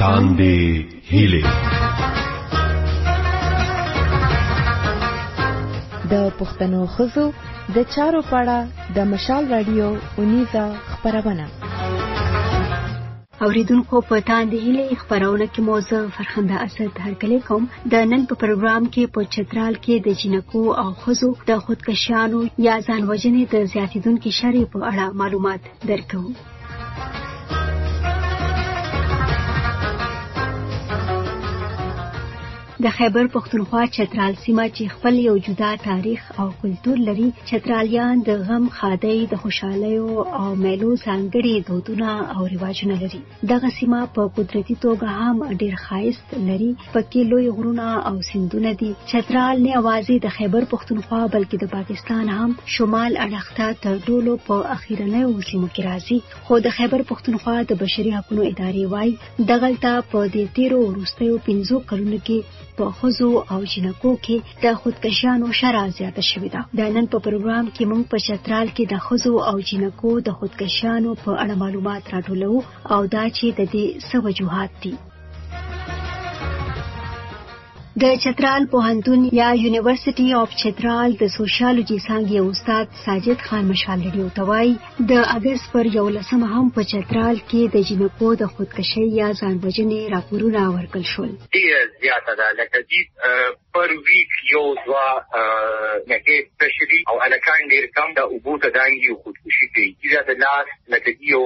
تاندې هیلې د پښتنو خزو د چارو پاړه د مشال رادیو اونیزه خبرونه اوریدونکو په تاندې هلي خبرونه کې موزه فرخنده اسد هرکلی کوم د نن په پروګرام کې په چترال کې د جنکو او خزو د خودکشانو یا ځان وژنې د زیاتیدونکو شری په اړه معلومات درکوم د خیبر پښتونخوا چترال سیمه چې خپل یو جدا تاریخ او کلتور لري چترالیان د غم خادۍ د خوشحالیو او میلو ځانګړي دودونه او رواجونه لري دغه سیمه په قدرتي توګه هم ډیر ښایست لري پکې لوی غرونه او سندونه دي چترال نه اوازې د خیبر پښتونخوا بلکې د پاکستان هم شمال اړخ ته تر ټولو په اخیرنۍ سیمو کې راځي خو د خیبر پښتونخوا د بشري حقوقو ادارې وایي دغلته په دې تیرو وروستیو پنځو کلونو کې په خزو او جنکو کې د خودکشیانو شرع زیاته شوې ده د نن په پروګرام کې موږ په چترال کې د خزو او جنکو د خودکشیانو په اړه معلومات راټولو او دا چې د دې سوجوهات دي د چترال پوهنتون یا یونیورسيټي اف چترال د سوشیالوجي څانګې استاد ساجد خان مشال لري ته وایي د اگست پر یو لسمه هم په چترال کې د جنکو د خودکشۍ یا ځان وژنې راپورونه ورکړل شول ډیره زیاته ده لکه دې پر ویک یو دوا نکې تشری او الکان ډیر کم د اوبو ته دانګي او خودکشي کوي دا د لاس لکه یو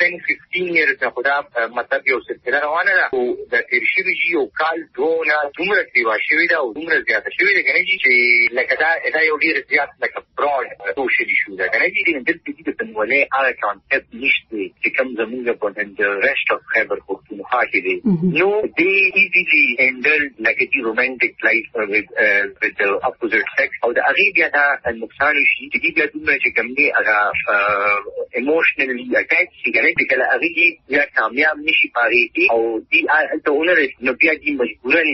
ټېن ففټين ييرز نه خو دا مطلب يو سلسله روانه ده خو د تېر شوي جي يو کال دوو نه دومره سېوا شوې ده او دومره زياته شوې ده کنه جي چې لکه دا دا يو ډېر زيات لکه براډ سوشل ايشو ده کنه جي دلته جي د تنولۍ هغه کانسپټ نشته چې کوم زمونږ په د ريسټ اف خيبر پښتونخوا خاصې دي نو دې ایزیلی هندل نګټي رومانټیک لایف وذ وذ د اپوزټ سیکس او د هغه بیا دا نقصان شي چې بیا دومره چې کوم دی هغه ایموشنلی اټیچ شي کنه چې کله هغه دې بیا کامیاب نشي پاره کی او دې ته اونر نو بیا دې مجبورن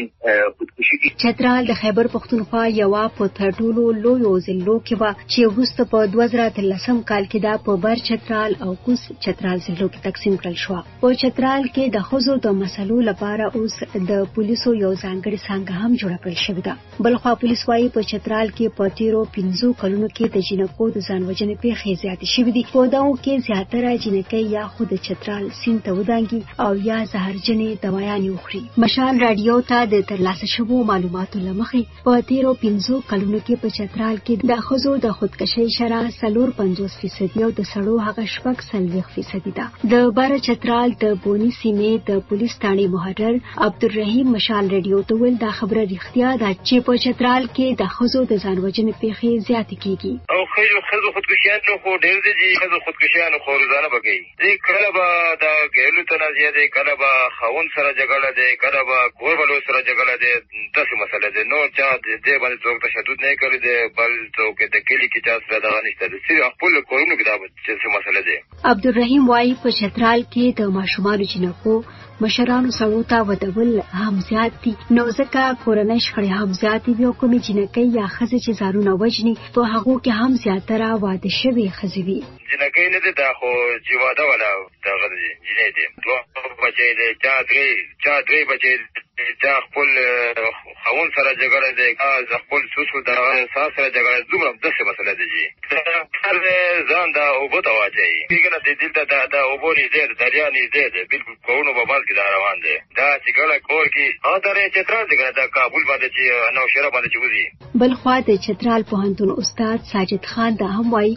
خودکشي دي چترال د خیبر پښتونخوا یو په تر ټولو لوی ضلعو کې و چې وروسته په 2013 کال کې دا په بر چترال او کوس چترال ضلعو کې تقسیم کړل شو په چترال کې د ښځو د مسلو لپاره اوس د پولیسو یو ځانګړې څنګه هم جوړه کړې شوې ده بلخوا پولیس وایي په چترال کې په تیرو پنځو کلونو کې د جنکو د ځان وژنې پیښې زیاتې شوې دي په دغو کې زیاتره جنکۍ یا خود چترال سیند ته ودانګي او یا زهرجنې دوایانې وخوري مشال راډیو ته د ترلاسه شوو معلوماتو لمخې په تیرو پنځو کلونو کې په چترال کې د ښځو د خودکشۍ شرح څلور پنځوس فیصدي او د سړو هغه شپږ څلوېښت فیصدي ده د بار چترال د بونی سیمې د پولیس تاڼې محرر عبدالرحیم مشال ریډیو ته ویل دا خبره رښتیا ده چې په چترال کې د ښځو د ځان وژنې پیښې زیاتې کیږي او ښځو خودکشیانو خو ډېر دي چې ښځو خودکشیانو خو روزانه به کوي دی کله به د ګیلو تنازیه دی کله به خاون سره جګړه دی کله به کور بلو سره جګړه دی داسې مسله دی نو چا دې باندې څوک تشدد نه کړی دی بل څوک د کلي کې چا سره دغه نشته دی صرف خپل کورونو کې دا چې مسله دی عبدالرحیم وایي په چترال کې د ماشومانو جنکو مشرانو سړو ته ودول هم زیات دي نو ځکه کورنۍ شخړې هم زیاتې وي او کومې جنکۍ یا ښځې چې ځانونه وژني په هغو کې هم زیاتره واده شوې ښځې وي جینکۍ نه دې دا خو جواده والا دغه دې جینۍ دې دوه بچی دې چا درې چا درې بچی چا خپل خاون سره جګړه دې کا خپل سوسو دا ساس سره جګړه دومره دسه مسله دې جی هر ځان دا او بوته واچي پیګنه دې دلته دا دا او بونی دې دریا نه دې دې بالکل کوونو په باز کې دا روان دې دا چې ګړه کور کې او درې چې تر دې دا کابل باندې چې نو شهر باندې چې وځي بل خو د چترال پوهنتون استاد ساجد خان دا هم وایي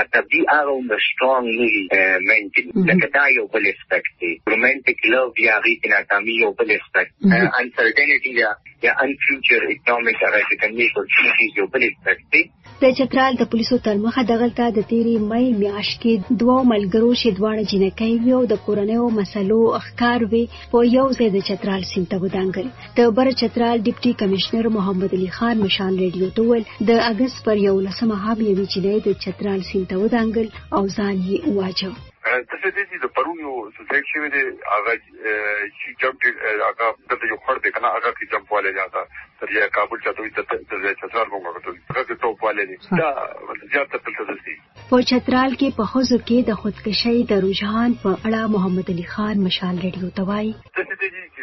مطلب دی هغه عمر سترونګ نه وي مینټین لکه دا یو بل اسپیکټ دی رومانټیک لو یا غي ناکامي یو بل اسپیکټ انسرټینټی یا یا ان فیوچر اکونومیک هغه چې کوم یو چیز یو بل اسپیکټ دی د چترال د پولیسو تر مخه دغلته د تیری مې میاش کې دوه ملګرو چې دواړه جنکۍ وي او د کورنیو مسلو اخکار وي په یو ځای د چترال سیمه ودانګل د بر چترال ډیپټي کمشنر محمد علي خان مشال ریډیو ته وویل د اګست پر یولسمه هم یوې چینۍ د چترال سیند ته ودانګل او ځان یې وواجه دلته دې چې د پرون یو سوسایډ شوی دی هغه چې جمپ هغه دلته یو خړ دی کنه هغه کې جمپ والے یا تا تر یا کابل چاته وي تر ځای چترال مونږ غوښتل هغه کې ټوپ والے دی دا زیات تر څه دي په چترال کې په خوځو کې د خودکشۍ د رجحان په اړه محمد علي خان مشال ریډیو توای دلته دې چې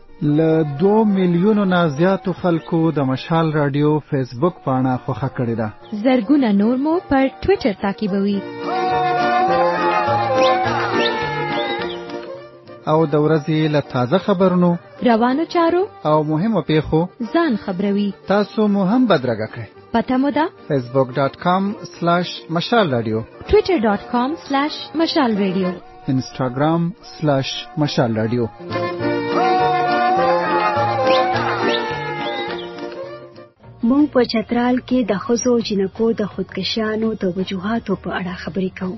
له دوو میلیونو نه زیاتو خلکو د مشال راډیو فیسبوک پاڼه خوښه کړې ده. زرګونه نور مو پر ټویټر تعقیبوي. او د ورځې له تازه خبرونو روانو چارو او مهمو پیښو ځان خبروي تاسو مو هم بدرګه کړئ پته مو ده facebook.com/mashalradio twitter.com/mashalradio instagram/mashalradio مونږ په چترال کې د خزو جنکو د خودکشانو د وجوهاتو په اړه خبرې کوو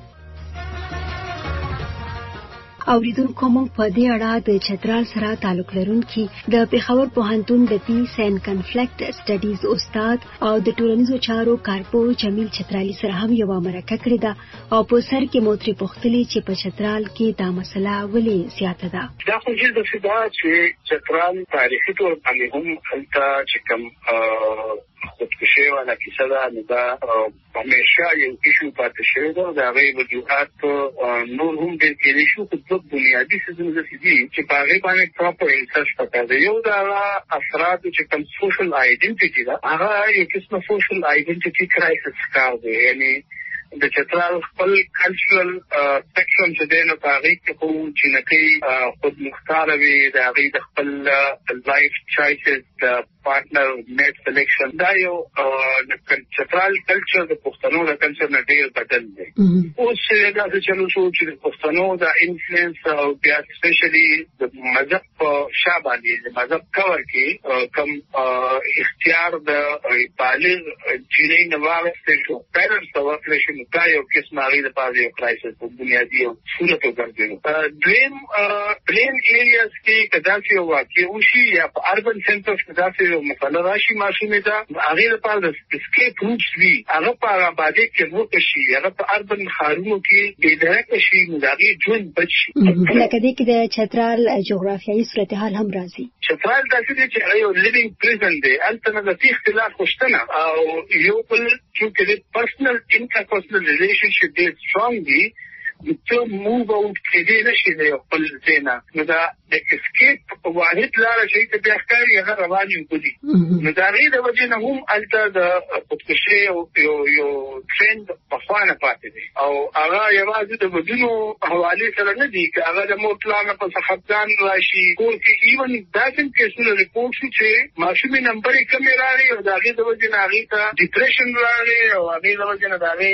اوریدونکو مونږ په دې اړه د چترال سره تعلق لرونکي د پېښور پوهنتون د پیس اینډ کنفلیکټ سټډیز استاد او د ټولنیزو چارو کارپو جمیل چترالی سره هم یو مرکه کړې ده او په سر کې مو ترې پوښتلي چې په چترال کې دا مسله ولې زیاته ده؟ دا خو ډېر داسې ده چې چترال تاریخي طور باندې هم هلته چې کوم خودکشي والا کیسه ده نو دا همیشه یو ایشو پاتې شوی ده د هغې وجوهات نور هم ډېر کېدای شي خو دوه بنیادي څیزونه داسې دي چې په هغې باندې پراپر انسرچ پکار دی یو د هغه افرادو چې کوم سوشل آیډنټیټي ده هغه یو قسمه سوشل آیډنټیټي کرایسس ښکار دی یعنې د چترال خپل کلچرل سیکشن چې دی نو په هغې کې خو جینکۍ خودمختاره وي، د هغوی د خپل لایف چایسز، د پارټنر میټ سلیکشن دا یو د چترال کلچر د پښتنو د کلچر نه ډېر بدل دی. اوس دا څه چلو شو چې د پښتنو دا انفلوئنس او بیا سپیشلي د مذهب په شا باندې د مذهب کور کې کم اختیار د بالغ جنۍ نه واغستل شو پیرنټس ته ورکړل شي نو دا یو قسم هغې لپاره یو کرایسس په بنیادي یو صورت وګرځېدو دویم پلین ایریاز کې که داسې یو واقع وشي یا په اربن سنټرز کې داسې یو مسله راشي ماشومې ته هغې لپاره د اسکیپ روټس وي هغه په هغه ابادۍ کي ورک شي هغه په اربن ښارونو کي بې درکه شي نو د هغوی ژوند بد شي. لکه دې کي د چترال جغرافیايي صورتحال هم راځي. چترال داسي دی چي هغه یو لیوینګ پریزن دی هلته نه د تیښتي لار خو شته نه او یو بل چونکه د پرسنل انټرپرسنل ریلیشن شیپ ډیر سټرانګ دي ته موو اوټ کېدی نه شې د خپل ځای نه نو دا د اسکیپ واحد لار چې ته بیا ښکاري هغه روان یو بلی نو دا غي د وجه نه هم الته د خودکشي او یو یو ټرند په خوانه پاتې دي او هغه یوازې د بدونو حواله سره نه دي چې هغه د موټ لانه په خپګان راشي کور کې ایون دا کوم کیسونه ریپورت شو چې ماشومې نمبر یې کمې راغی او دا غي د وجه نه هغه ته ډیپریشن راغی او هغه د وجه نه دا غي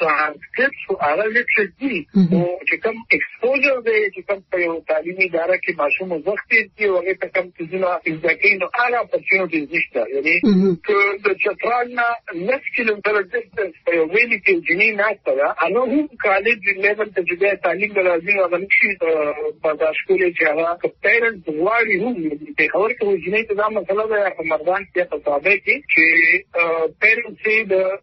ترانسکرپټ خو هغه لیټریټ دي او چې کوم ایکسپوجر دی چې کوم په یو تعلیمي اداره کې ماشوم وخت تیر کړي او هغه ته کوم څیزونه زده کوي نو هغه اپورچونټیز نشته یعنی که د چترال نه لس کیلومتر ډسټنس په یو ویلي کې جنې ناسته ده هغه هم کالج لیول ته چې بیا تعلیم ته راځي نو هغه نشي برداشت کولی چې هغه که پیرنټ غواړي هم پېښور کې جنې ته دا مسله ده په مردان کې په صحابه کې چې پیرنټ یې د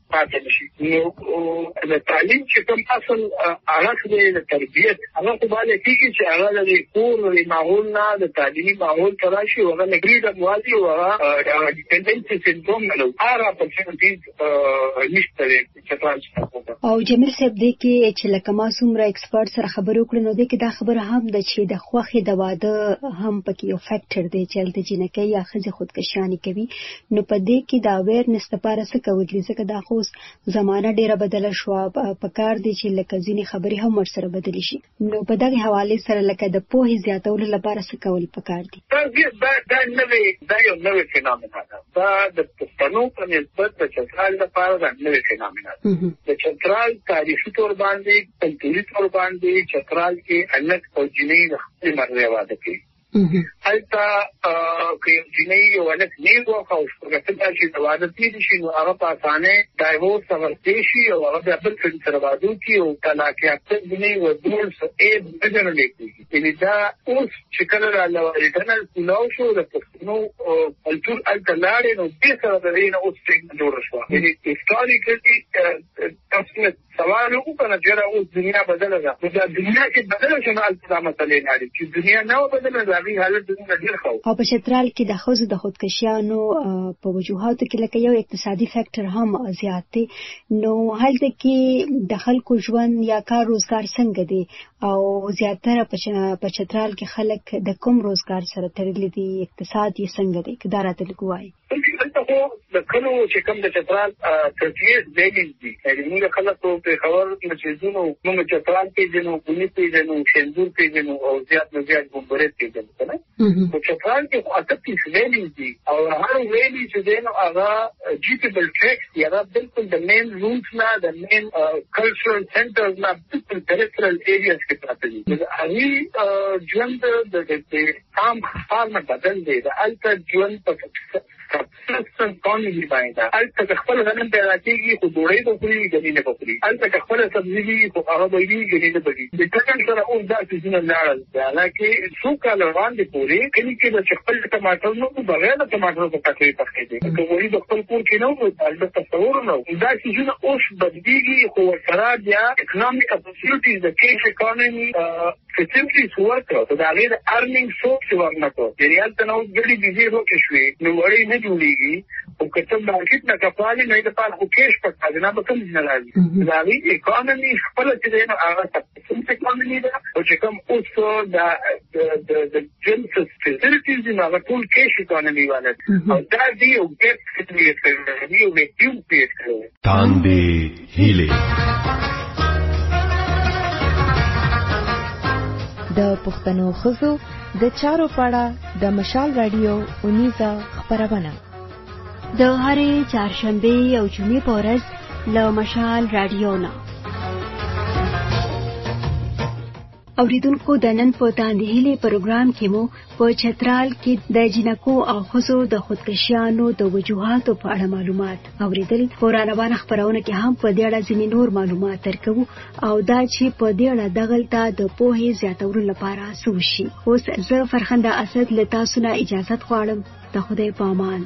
پاتې نشي نو د تعلیم چې کوم اصل اړخ دی د تربیت هغه خو باندې کېږي چې هغه د کور د ماحول نه د تعلیمي ماحول ته راشي هغه نه فریډم واځي او هغه ډیپندنسي سندروم نه لري هغه په څه دي نشته دی چې تاسو او جمیل صاحب دې کې چې لکه ما څومره ایکسپرت سره خبرو کړې نو دې کې دا خبره هم ده چې د خوخې د واده هم پکې یو فیکټر دی چې د جنکۍ یا خځې خودکشیانې کوي نو په دې کې د اویرنس لپاره څه کول دي ځکه دا خو اوس زمانه ډیره بدله شوه په کار دی چې لکه ځینې خبرې هم ورسره بدلې شي نو په دغه حواله سره لکه د پوهې زیاتولو لپاره څه کول په کار دي دا دا دا نوې دا یو نوې فینومنا ده دا د پښتنو په نسبت د چترال لپاره دا نوې فینومنا ده د چترال تاریخي تور باندې کلتوري تور باندې چترال کې انک او جنې د خپل مرزه واده کوي هلته که یو جینۍ یو هلک نیغ وخه او شپږتل راشي د واده تېر شي نو هغه په اسانۍ ډایورس اخیستی شي او هغه بیا بل سړي سره واده وکړي او طلاق یافته جینۍ ودونس عیب نه ګڼل کېږي یعنې دا اوس چې کله دا لوریډنل کولاو شو د پښتنو کلتور هلته لاړې نو دې سره د دې نه اوس پرېکړه جوړه شوه یعنې هسټوریکلي تاسو سوال یې وکړ کنه چې یاره اوس دنیا بدله ده، نو دا دنیا چې بدله شوه نو هلته دا مسلې لاړې، چې دنیا نه وه بدله د هغوی حالت زموږ نه ډېر ښه و. او په چترال کې د ښځو د خودکشیانو په وجوهاتو کې لکه یو اقتصادي فکټر هم زیات دی، نو هلته کې د خلکو ژوند یا کار روزګار څنګه دی او زیاتره په چترال کې خلک د کوم روزګار سره تړلي دي، اقتصاد یې څنګه دی، که دا راته لږ ووایې. بلکې دلته خو د کلو چې کوم د چترال ترتیب بیلیز دي یعنې موږ خلک په پېښور مسجدونو موږ چترال پېژنو ګوني پېژنو شندور پېژنو او زیات نه زیات ګمبرې پېژنو که نه په چترال کې خو اته تیس بیلیز دي او هر ویلی چې دی نو هغه جیټیبل ټریکس دی هغه بلکل د مین روټ نه د مین کلچرل سنټرز نه بلکل پریفرل ایریاز کې پراته دي هغوی ژوند د فارم فارم بدل دی د الته ژوند په سبسستن کانونی باندې الته که خپل غنم پیدا کیږي خو ډوړې به خوري ګنې نه بخوري الته که خپل سبزي وي خو هغه به وي ګنې نه بږي د ټکن سره اوس دا سيزونه لاړل حالانکه څو کال وړاندې پورې کلی کې د خپل ټماټر نو بغیر د ټماټر په کټوي پخې دي که وایي د خپل کور کې نه وو البته تصور نه دا سيزونه اوس بدليږي خو سره بیا اکونومیک اپورتونټیز د کیش اکانومي که څه فیس ورکړه خو د هغې د ارننګ سورس یې ورنه کړ، یعنې هلته نه اوس ګڼې بیزې ورکې شوې نو وړۍ نه جوړېږي، خو که ته مارکیټ نه کفالې نو هغې لپاره خو کېش پکار دی، دا به کوم ځای نه راځي، نو د هغې اکانومي خپله چې دی نو هغه سبسټنس اکانومي ده، خو چې کوم اوس د جنس فیسیلیټیز دي نو هغه ټول کېش اکانومي والا دي او دا دوی یو ګېپ کریټ کړی دی، یو ویکیوم کریټ کړی دی. تاندې هیله د پښتنو خزو د چارو پاړه د مشال رادیو اونیزه خبرونه د هرې چهارشنبه او جمعې په ورځ له مشال رادیو نه اوریدونکو د نن په تاندې هیلې پروګرام کې مو په چترال کې د جنکو او خزو د خودکشیانو د وجوهاتو په اړه معلومات اوریدل په روانه خبرونه کې هم په دې اړه ځینې نور معلومات درکوو او دا چې په دې اړه دغلته د پوهې زیاتولو لپاره څه وشي اوس زه فرخنده اسد له تاسو نه اجازه غواړم د خدای پامان